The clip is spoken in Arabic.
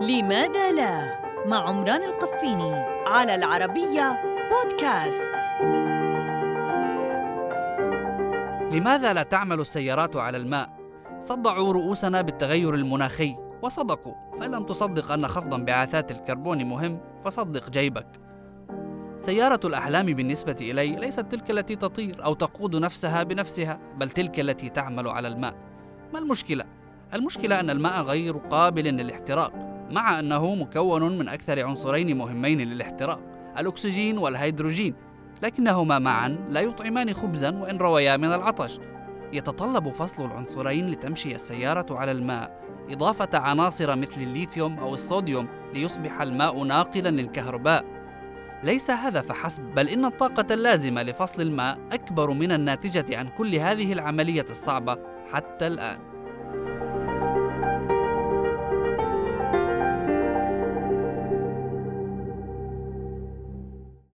لماذا لا؟ مع عمران القفيني على العربية بودكاست. لماذا لا تعمل السيارات على الماء؟ صدعوا رؤوسنا بالتغير المناخي. وصدقوا فإن لم تصدق أن خفض انبعاثات الكربون مهم. فصدق جيبك. سيارة الأحلام بالنسبة إلي ليست تلك التي تطير أو تقود نفسها بنفسها بل تلك التي تعمل على الماء. ما المشكلة؟ المشكلة أن الماء غير قابل للاحتراق. مع أنه مكون من أكثر عنصرين مهمين للاحتراق الأكسجين والهيدروجين. لكنهما معا لا يطعمان خبزا وإن رويا من العطش. يتطلب فصل العنصرين لتمشي السيارة على الماء إضافة عناصر مثل الليثيوم أو الصوديوم ليصبح الماء ناقلا للكهرباء. ليس هذا فحسب بل إن الطاقة اللازمة لفصل الماء أكبر من الناتجة عن كل هذه العملية الصعبة حتى الآن.